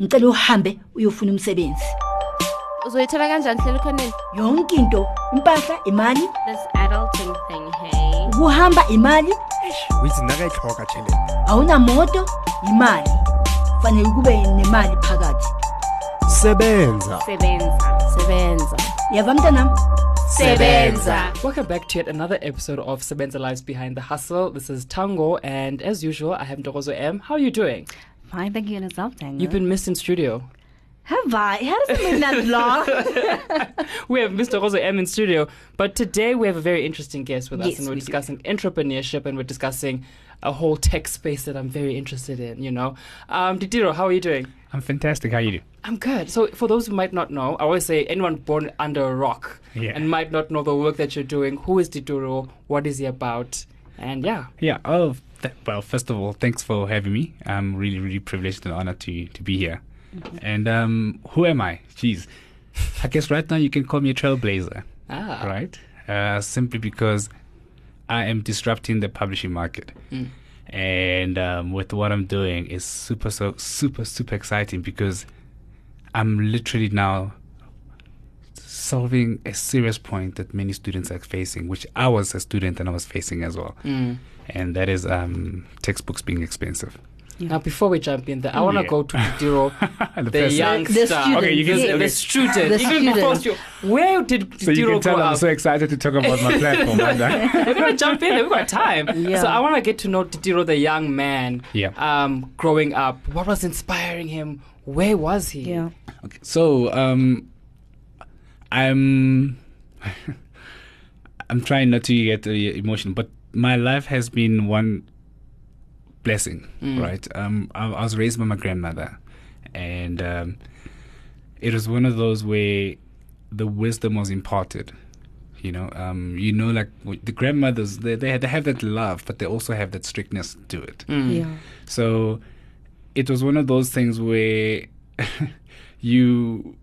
ngicela uhambe uyofuna umsebenzi. Uzoyithola kanjani hlela ukhoneni yonke into impahla imali. This adulting thing hey. Ukuhamba imali. Withi nakayitlhoga tšhelete awunamoto imali. Fanele kube nemali phakathi. Sebenza. Sebenza. Sebenza. Yava mntanam? Sebenza. Welcome back to yet another episode of Sebenza Lives Behind the Hustle. This is Tango, and as usual, I have Ndogozo M. How are you doing? Fine, thank you, and yourself, Tango. You've been missed in studio. Have I? How does it been that long? We have Mr. Rosa M in studio, but today we have a very interesting guest with us, Yes, and we're we do. discussing entrepreneurship and we're discussing a whole tech space that I'm very interested in. You know, um, Ditiro, how are you doing? I'm fantastic. How are you do? I'm good. So, for those who might not know, I always say anyone born under a rock Yeah. and might not know the work that you're doing. Who is Ditiro? What is he about? And yeah, Yeah. Oh, th- well. First of all, thanks for having me. I'm really, really privileged and honored to to be here. And um, who am I? Jeez. I guess right now you can call me a trailblazer, ah, right? Uh, simply because I am disrupting the publishing market. Mm. And um, with what I'm doing is super, so super, super exciting because I'm literally now solving a serious point that many students are facing, which I was a student and I was facing as well. Mm. And that is um, textbooks being expensive. Now, before we jump in there, I want to Yeah. go to Ditiro, And the, person- youngster. The student, Okay, you can the, say- the okay. student. The Even before student. stu- where did So you can tell grow I'm up? so excited to talk about my platform. aren't I? We're gonna jump in. We've got time. Yeah. So I want to get to know Ditiro, the young man. Yeah. Um, growing up, what was inspiring him? Where was he? yeah. Okay, so um, I'm I'm trying not to get uh, emotional, but my life has been one blessing, Mm. right? Um, I, I was raised by my grandmother, and um, it was one of those where the wisdom was imparted. You know, um, you know, like the grandmothers, they they, they have that love, but they also have that strictness to it. Mm. Yeah. So it was one of those things where you.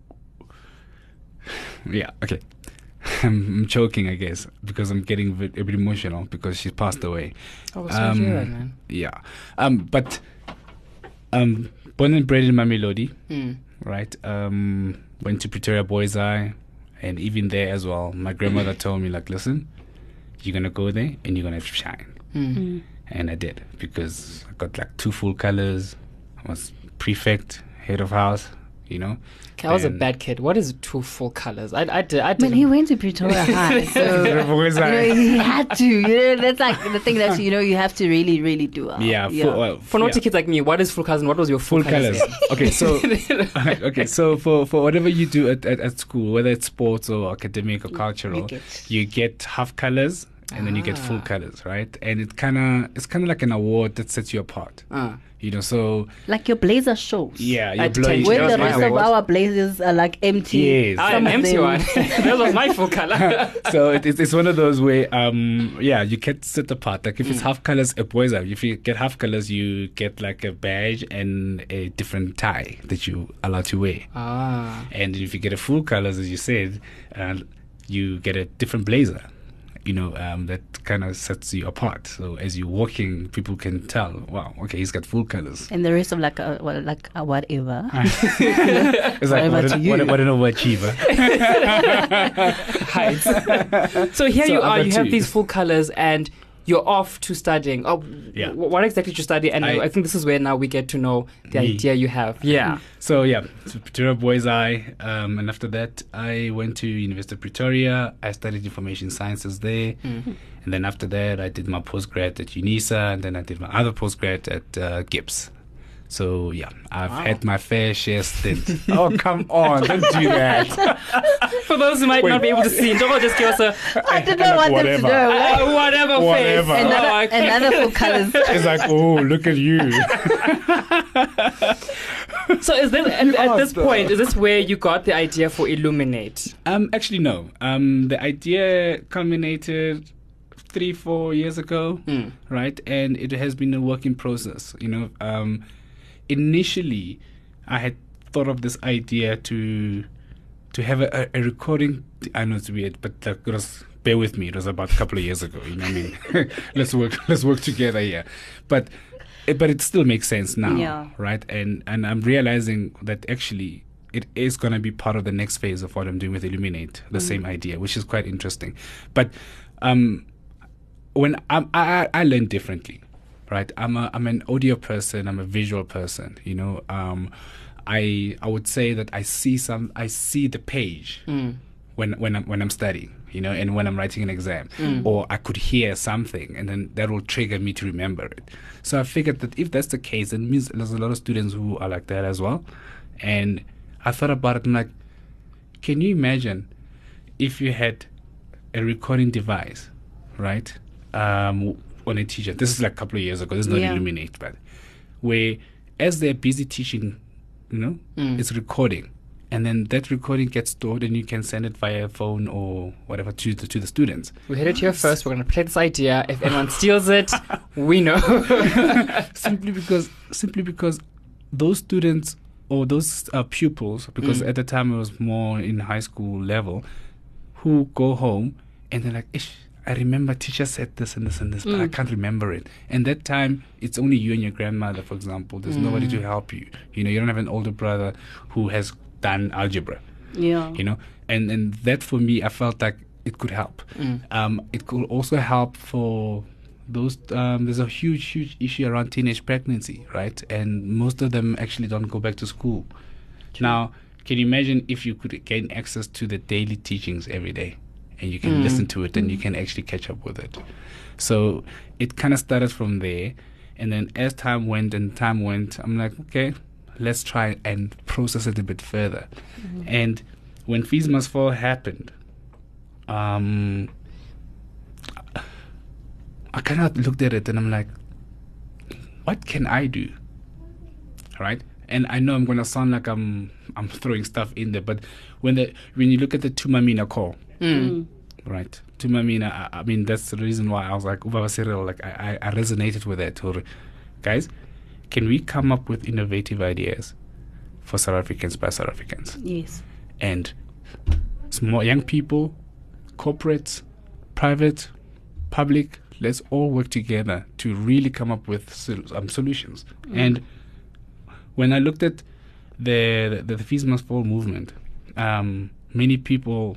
Yeah, okay. I'm, I'm choking, I guess, because I'm getting a bit, a bit emotional because she passed away. Oh, sorry to hear that, Um, man. Yeah. Um, but um, born and bred in Mamelodi, Mm. right? Um, went to Pretoria Boys High, and even there as well, my grandmother told me, like, listen, you're gonna go there and you're gonna shine Mm. and I did because I got like two full colors. I was prefect, head of house, you know. Okay, I was a bad kid. What is two full colors? I, I did. I I did. mean, he went to Pretoria High, so Boys you know, he had to. You know, that's like the thing that you know you have to really, really do. Well. yeah, full, well, For naughty yeah, kids like me, what is full colors and what was your full, full colors. okay, so okay, so for for whatever you do at, at, at school, whether it's sports or academic or cultural, you you get- get, half colors and then you get full Ah. colors, right? And it kind of it's kind of like an award that sets you apart, Uh, you know. So Like your blazer shows. yeah, your blazer. blow 10, When the rest of our blazers are like empty. Yes. I Some am empty them- one. that was my full color. so it, it's, it's one of those where um yeah you get set apart like if Mm. it's half colors a boys out if you get half colors you get like a badge and a different tie that you allowed to wear ah. and if you get a full colors as you said uh, you get a different blazer you know um, that kind of sets you apart so as you're walking people can tell wow okay he's got full colors And the rest of like a, well, like a whatever. it's like Whatever what, to an, you. what, what an overachiever heights. so here So you are. You have two. these full colors, and you're off to studying. Oh, Yeah. What exactly did you study? And I, I- think this is where now we get to know the Me. idea you have. Yeah. So yeah, Pretoria Boys High, um, and after that, I went to University of Pretoria. I studied information sciences there, Mm-hmm. and then after that, I did my postgrad at UNISA, and then I did my other postgrad at uh, GIBS. So yeah, I've Wow. had my fair share stint. oh come on, don't do that. For those who might not be able to see, Ndogo just give us a I did not want them to Whatever. know. Like, uh, whatever, Whatever. face. another, Oh, okay. another full colors. It's like, oh, look at you. So is this at, at this asked, point? Is this where you got the idea for Illuminate? Um, actually, no. Um, the idea culminated three, four years ago, Mm. right? And it has been a working process. You know, um, initially, I had thought of this idea to to have a, a, recording. I know it's weird, but like, it was bear with me. It was about a couple of years ago. You know what I mean? let's work. Let's work together here. But but it still makes sense now, Yeah. right? And and I'm realizing that actually it is going to be part of the next phase of what I'm doing with Illuminate, the same idea, which is quite interesting. But um, when I'm, I I I learn differently, right? I'm a I'm an audio person. I'm a visual person. You know, um, I I would say that I see some I see the page when when I'm when I'm studying, you know, and when I'm writing an exam, or I could hear something, and then that will trigger me to remember it. So I figured that if that's the case, it means there's a lot of students who are like that as well. And I thought about it. I'm like, can you imagine if you had a recording device, right, um, on a teacher? This is like a couple of years ago. This is not Yeah. Illuminate, but where as they're busy teaching, you know, it's recording, and then that recording gets stored, and you can send it via phone or whatever to the to the students. We heard it here first. We're going to play this idea. If anyone steals it, we know. simply because simply because those students or those uh, pupils because at the time it was more in high school level who go home and they're like Ish, I remember teacher said this and this and this but I can't remember it. And that time it's only you and your grandmother for example. There's nobody to help you. You know you don't have an older brother who has done algebra. Yeah. you know? And and that for me i felt like it could help. Um it could also help for those um there's a huge huge issue around teenage pregnancy right? And most of them actually don't go back to school. Now can you imagine if you could gain access to the daily teachings every day and you can listen to it and you can actually catch up with it. So it kind of started from there and then as time went and time went i'm like okay let's try and process it a bit further. And when fees must fall happened um i kind of looked at it and i'm like what can i do? Right? And i know i'm going to sound like i'm i'm throwing stuff in there but when the when you look at the Thuma Mina call right Thuma Mina I, I mean that's the reason why i was like Ubaba Cyril, like I, I i resonated with that or guys can we come up with innovative ideas for south africans by south africans Yes. and small young people, corporates, private, public, let's all work together to really come up with um, solutions. And when I looked at the the, the Fees Must Fall movement, um, many people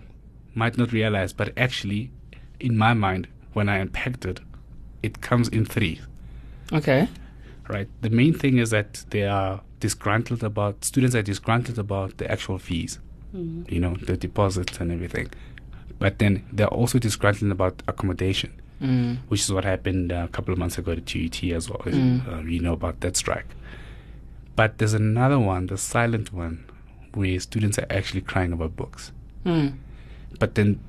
might not realize, but actually, in my mind, when I unpacked it, it comes in three okay. right? The main thing is that they are disgruntled about students are disgruntled about the actual fees, you know, the deposits and everything. But then they're also disgruntled about accommodation, Mm. which is what happened a couple of months ago at TUT as well. Uh, you know about that strike. But there's another one, the silent one, where students are actually crying about books. Mm. But then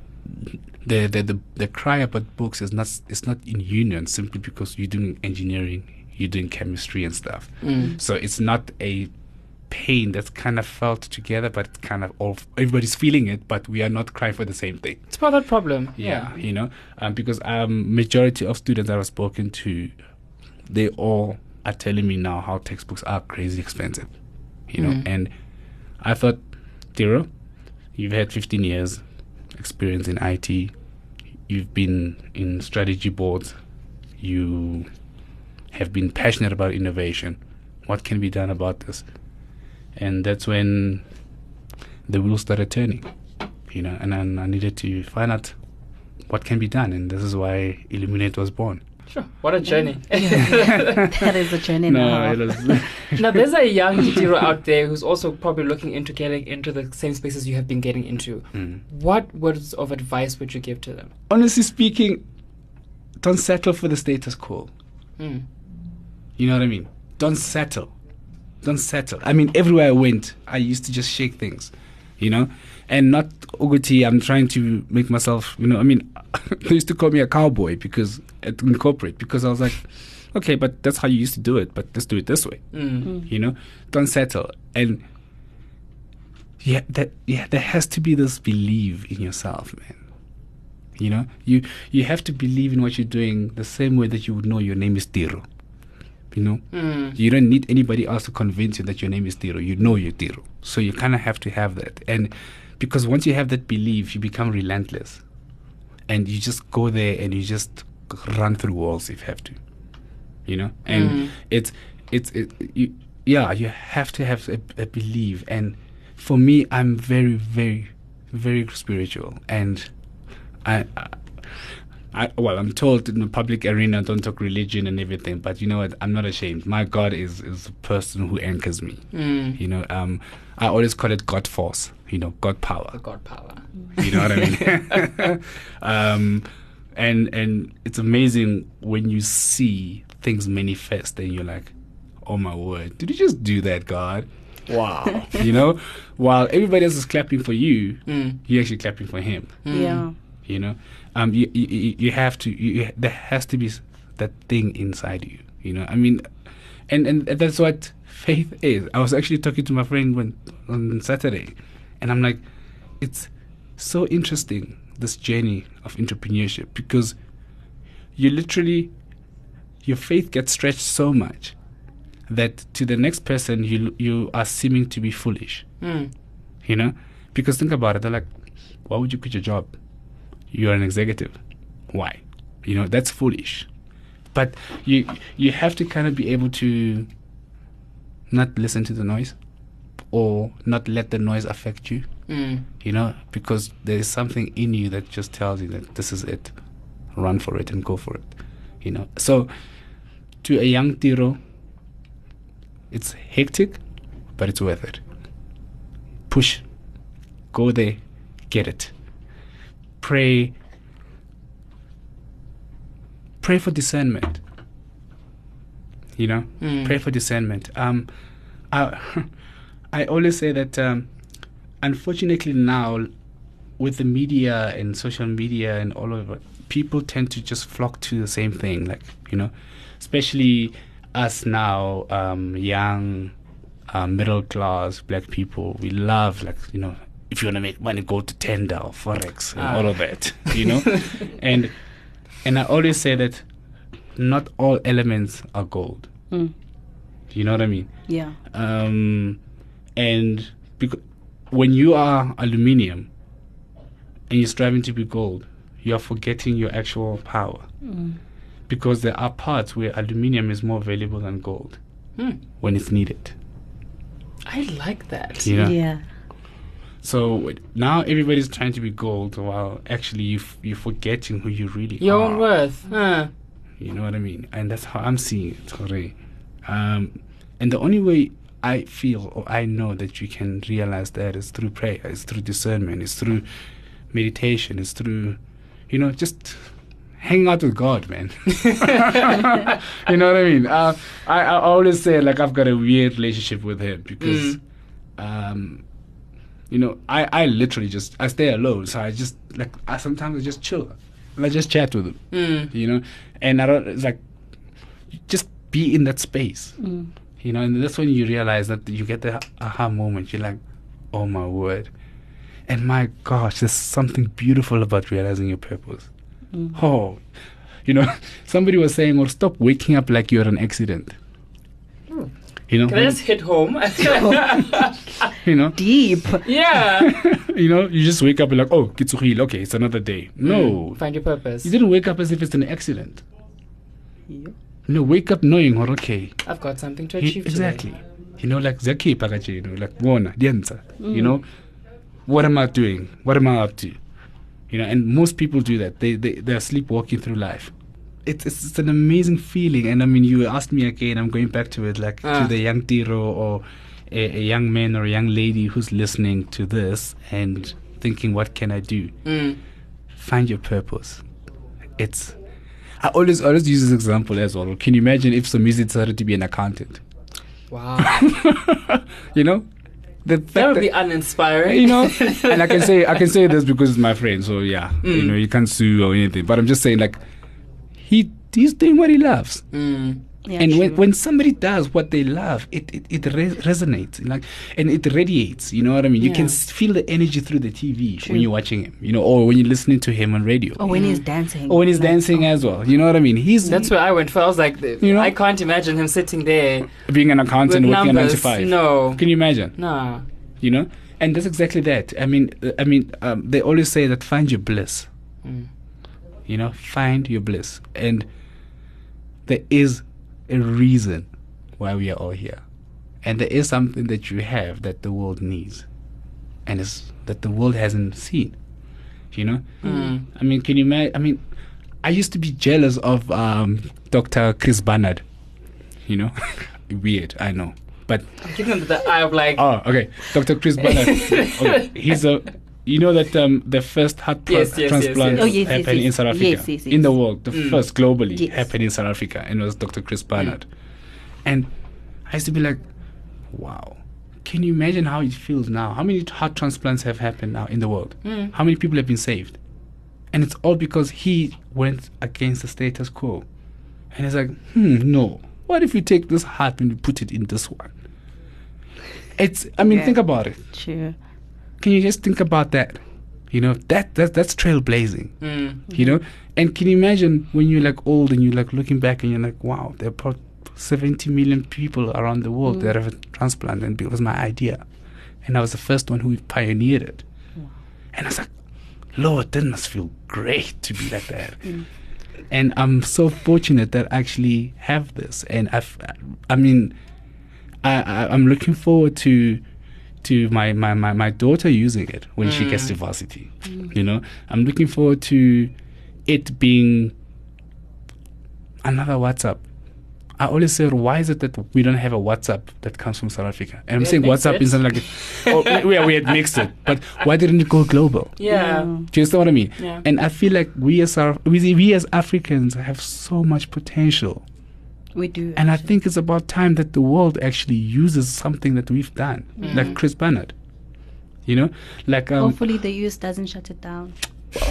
the the, the the cry about books is not it's not in union simply because you're doing engineering, you're doing chemistry and stuff. Mm. So it's not a pain that's kind of felt together, but it's kind of all everybody's feeling it, but we are not crying for the same thing. It's part of that problem. Yeah, you know, um, because um, majority of students that I've spoken to, they all are telling me now how textbooks are crazy expensive. You know, and I thought, Tiro, you've had 15 years experience in IT. You've been in strategy boards. You have been passionate about innovation. What can be done about this? And that's when the wheels started turning, you know, and then I needed to find out what can be done. And this is why Illuminate was born. Sure. What a journey. that is a journey now. it was. now, there's a young Ditiro out there who's also probably looking into getting into the same spaces you have been getting into. Mm. What words of advice would you give to them? Honestly speaking, don't settle for the status quo. Mm. You know what I mean? Don't settle. Don't settle. I mean, everywhere I went, I used to just shake things, you know? And not Uguti, I'm trying to make myself, you know, I mean, they used to call me a cowboy because, at, in corporate, because I was like, okay, but that's how you used to do it, but let's do it this way, Mm. you know? Don't settle. And yeah, that, yeah, there has to be this belief in yourself, man. You know, you you have to believe in what you're doing the same way that you would know your name is Tiro. You know, Mm. you don't need anybody else to convince you that your name is Tiro. You know you're Tiro. So you kind of have to have that. And because once you have that belief, you become relentless. And you just go there and you just run through walls if you have to. you know, and Mm. it's it's it, you, yeah, you have to have a, a belief, and for me, I'm very very very spiritual, and I. I I, well, I'm told in the public arena don't talk religion and everything, but you know what? I'm not ashamed. My God is is a person who anchors me. Mm. You know, um, I always call it God force. You know, God power. The God power. You know what I mean? um, and and it's amazing when you see things manifest, and you're like, "Oh my word! Did you just do that, God?" Wow! you know, while everybody else is clapping for you, Mm. you're actually clapping for Him. Yeah. You know, um, you you, you you have to. You, you- there has to be that thing inside you. You know, I mean, and and that's what faith is. I was actually talking to my friend when on Saturday, and I'm like, it's so interesting this journey of entrepreneurship because you literally your faith gets stretched so much that to the next person you you are seeming to be foolish. Mm. you know? Because think about it they're like why would you quit your job? You're an executive. Why? You know that's foolish. But you you have to kind of be able to not listen to the noise or not let the noise affect you. Mm. you know because there is something in you that just tells you that this is it. Run for it and go for it you know. So to a young tiro it's hectic but it's worth it. Push. Go there. Get it. Pray. Pray for discernment. You know? Mm. pray for discernment. Um i i always say that um unfortunately now with the media and social media and all of it people tend to just flock to the same thing like you know especially us now um young uh, middle class black people we love like you know if you want to make money go to tender or forex and Ah. all of that you know and and i always say that not all elements are gold Mm. you know what i mean Yeah. um, and because when you are aluminium and you're striving to be gold, you are forgetting your actual power because there are parts where aluminium is more valuable than gold Mm. when it's needed. I like that. You know? Yeah. So now everybody's trying to be gold while actually you f- you're forgetting who you really Your are. Your own worth. Huh. You know what I mean? And that's how I'm seeing it. Hooray. Um, and the only way I feel or I know that you can realize that it's through prayer, it's through discernment, it's through meditation, it's through, you know, just hanging out with God, man. you know what I mean? Uh, I, I always say like I've got a weird relationship with Him because, Mm. um, you know, I, I literally just I stay alone, so I just like I sometimes I just chill, and I just chat with Him Mm. you know and i don't it's like just be in that space Mm. You know and that's when you realize that you get the aha moment. You're like oh my word. And my gosh there's something beautiful about realizing your purpose. Mm-hmm. Oh you know somebody was saying or stop waking up like you're an accident. Hmm. You know Can I just hit home? you know? Deep. yeah. you know you just wake up and like oh kitsugile okay it's another day. No. Mm-hmm. Find your purpose. you didn't wake up as if it's an accident no wake up knowing or okay. I've got something to He- achieve. exactly. You know like Zaki kanje you know like bona diyenza you know what am i doing? What am i up to? You know and most people do that. They, they they're sleepwalking through life. It's, it's it's an amazing feeling. And i mean you asked me again i'm going back to it like Ah. to the young tiro or a, a young man or a young lady who's listening to this and thinking what can i do? Mm. find your purpose. It's I always always use this example as well. Can you imagine if Somizi decided to be an accountant? Wow. You know, the fact that would that- be uninspiring. you know, and I can say I can say this because it's my friend. So yeah, you Mm. know, you can't sue or anything. But I'm just saying, like, he he's doing what he loves. Mm. Yeah, and when, true. when somebody does what they love, it it, it res- resonates like and it radiates. You know what I mean? You can feel the energy through the TV True. when you're watching him. You know, or when you're listening to him on radio, or when he's dancing. or when he's Like, dancing oh. as well. You know what I mean? He's That's where I went for. I was like, You know? I can't imagine him sitting there being an accountant with working a nine to numbers. five. No. Can you imagine? No, You know, and that's exactly that. I mean, I mean, um, they always say that find your bliss. Mm. You know, find your bliss, and there is a reason why we are all here. And there is something that you have that the world needs. And it's that the world hasn't seen. You know? Mm. I mean, can you imagine? I mean, I used to be jealous of um, Dr. Chris Barnard. You know? Weird, I know. But I'm getting into the eye of like, Oh, okay. Dr. Chris Barnard. okay. He's a. You know that um, the first heart tra- Yes, yes, yes, transplant yes. Oh, yes, yes, happened in. South Africa. Yes, yes, In the world, the Mm. first globally Yes. happened in South Africa, and it was Dr. Chris Barnard. And I used to be like, wow. Can you imagine how it feels now? How many heart transplants have happened now in the world? Mm. How many people have been saved? And it's all because he went against the status quo. And it's like, hmm, no. What if you take this heart and you put it in this one? It's, I mean, Yeah. think about it. True. Can you just think about that? You know, that, that that's trailblazing, Mm. you know? And can you imagine when you're like old and you're like looking back and you're like, wow, there are about 70 million people around the world that have a transplant and it was my idea. And I was the first one who pioneered it. And I was like, Lord, that must feel great to be like that. And I'm so fortunate that I actually have this. And I've, I mean, I, I, I'm looking forward to to my, my, my, my daughter using it when she gets to varsity. You know, I'm looking forward to it being another WhatsApp. I always say, why is it that we don't have a WhatsApp that comes from South Africa? And I'm saying WhatsApp is something like, oh, we, we had mixed it, but why didn't it go global? Yeah. Do you understand what I mean? Yeah. And I feel like we as our, we, we as Africans have so much potential. We do. And I think it's about time that the world actually uses something that we've done, like Chris Barnard. You know, like um, Hopefully the US doesn't shut it down.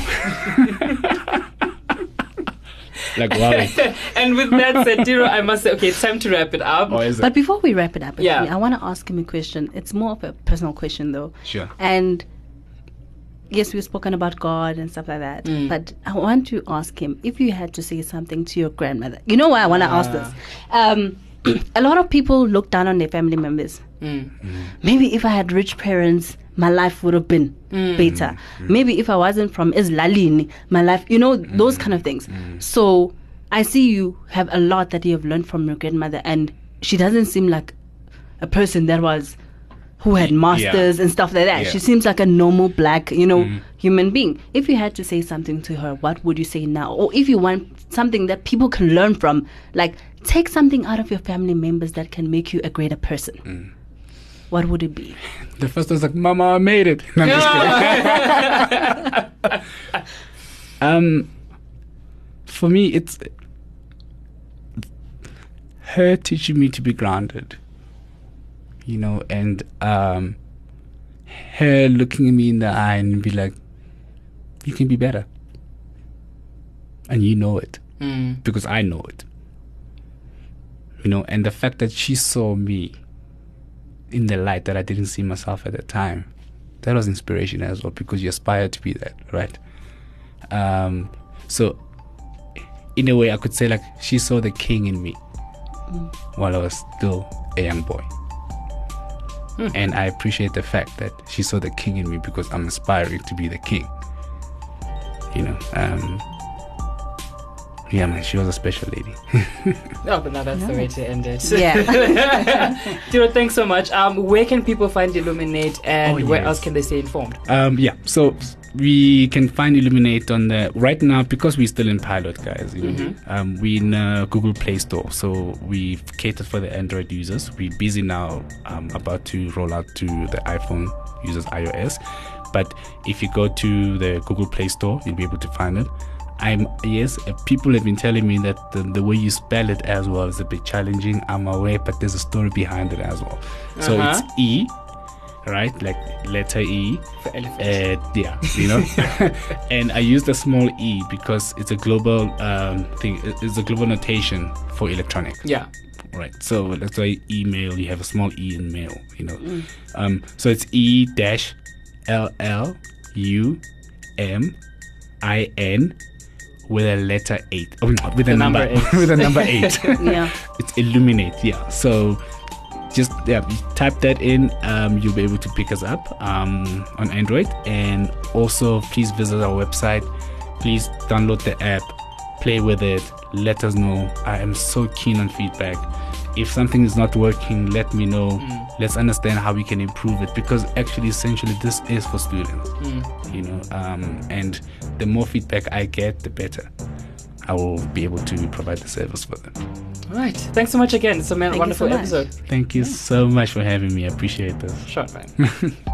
like wow. and with that said, Diro, I must say, okay, it's time to wrap it up. or is it? But before we wrap it up, Yeah. I want to ask him a question. It's more of a personal question, though. Sure. And yes, we've spoken about God and stuff like that. Mm. But I want to ask him if you had to say something to your grandmother. You know why I want to ask this? Um, a lot of people look down on their family members. Mm. Maybe if I had rich parents, my life would have been better. Maybe if I wasn't from Islalini, my life, you know, those kind of things. So I see you have a lot that you have learned from your grandmother, and she doesn't seem like a person that was who had masters and stuff like that. Yeah. She seems like a normal black, you know, human being. If you had to say something to her, what would you say now? Or if you want something that people can learn from, like take something out of your family members that can make you a greater person. What would it be? The first was like, Mama, I made it. No, I'm just kidding. um, for me, it's her teaching me to be grounded, you know, and um, her looking at me in the eye and be like, you can be better. And you know it Mm. because I know it. You know, and the fact that she saw me in the light that I didn't see myself at the time, that was inspiration as well because you aspire to be that, right? Um, so, in a way, I could say like she saw the king in me while I was still a young boy. And I appreciate the fact that she saw the king in me because I'm aspiring to be the king. You know, um, yeah, man, she was a special lady. Oh, but now that's the way to end it. Yeah. Diro, thanks so much. Um, where can people find Illuminate and Oh, where else can they stay informed? Um, yeah, so we can find Illuminate on the right now because we're still in pilot, guys. Know, um, we in uh, Google Play Store, so we've catered for the Android users. We're busy now, um, about to roll out to the iPhone users, iOS. But if you go to the Google Play Store, you'll be able to find it. I'm yes, uh, people have been telling me that the, the way you spell it as well is a bit challenging. I'm aware, but there's a story behind it as well. So Uh-huh. it's E, right? Like letter E. For elephant. Uh, yeah, you know, and I use the small e because it's a global um, thing. It's a global notation for electronic, yeah. right? So that's why email you have a small e in mail, you know. Um, so it's e dash l l u m i n with a letter eight. Oh, no, with a number, number eight. with a number eight. yeah. it's illuminate yeah so just yeah type that in um, you'll be able to pick us up um, on android and also please visit our website please download the app play with it. Let us know. I am so keen on feedback. If something is not working, let me know. Mm. Let's understand how we can improve it because actually, essentially, this is for students. Mm. You know, um, and the more feedback I get, the better. I will be able to provide the service for them. All right. Thanks so much again. It's a man- Thank wonderful so episode. Thank you so much for having me. I appreciate this. Sure, man.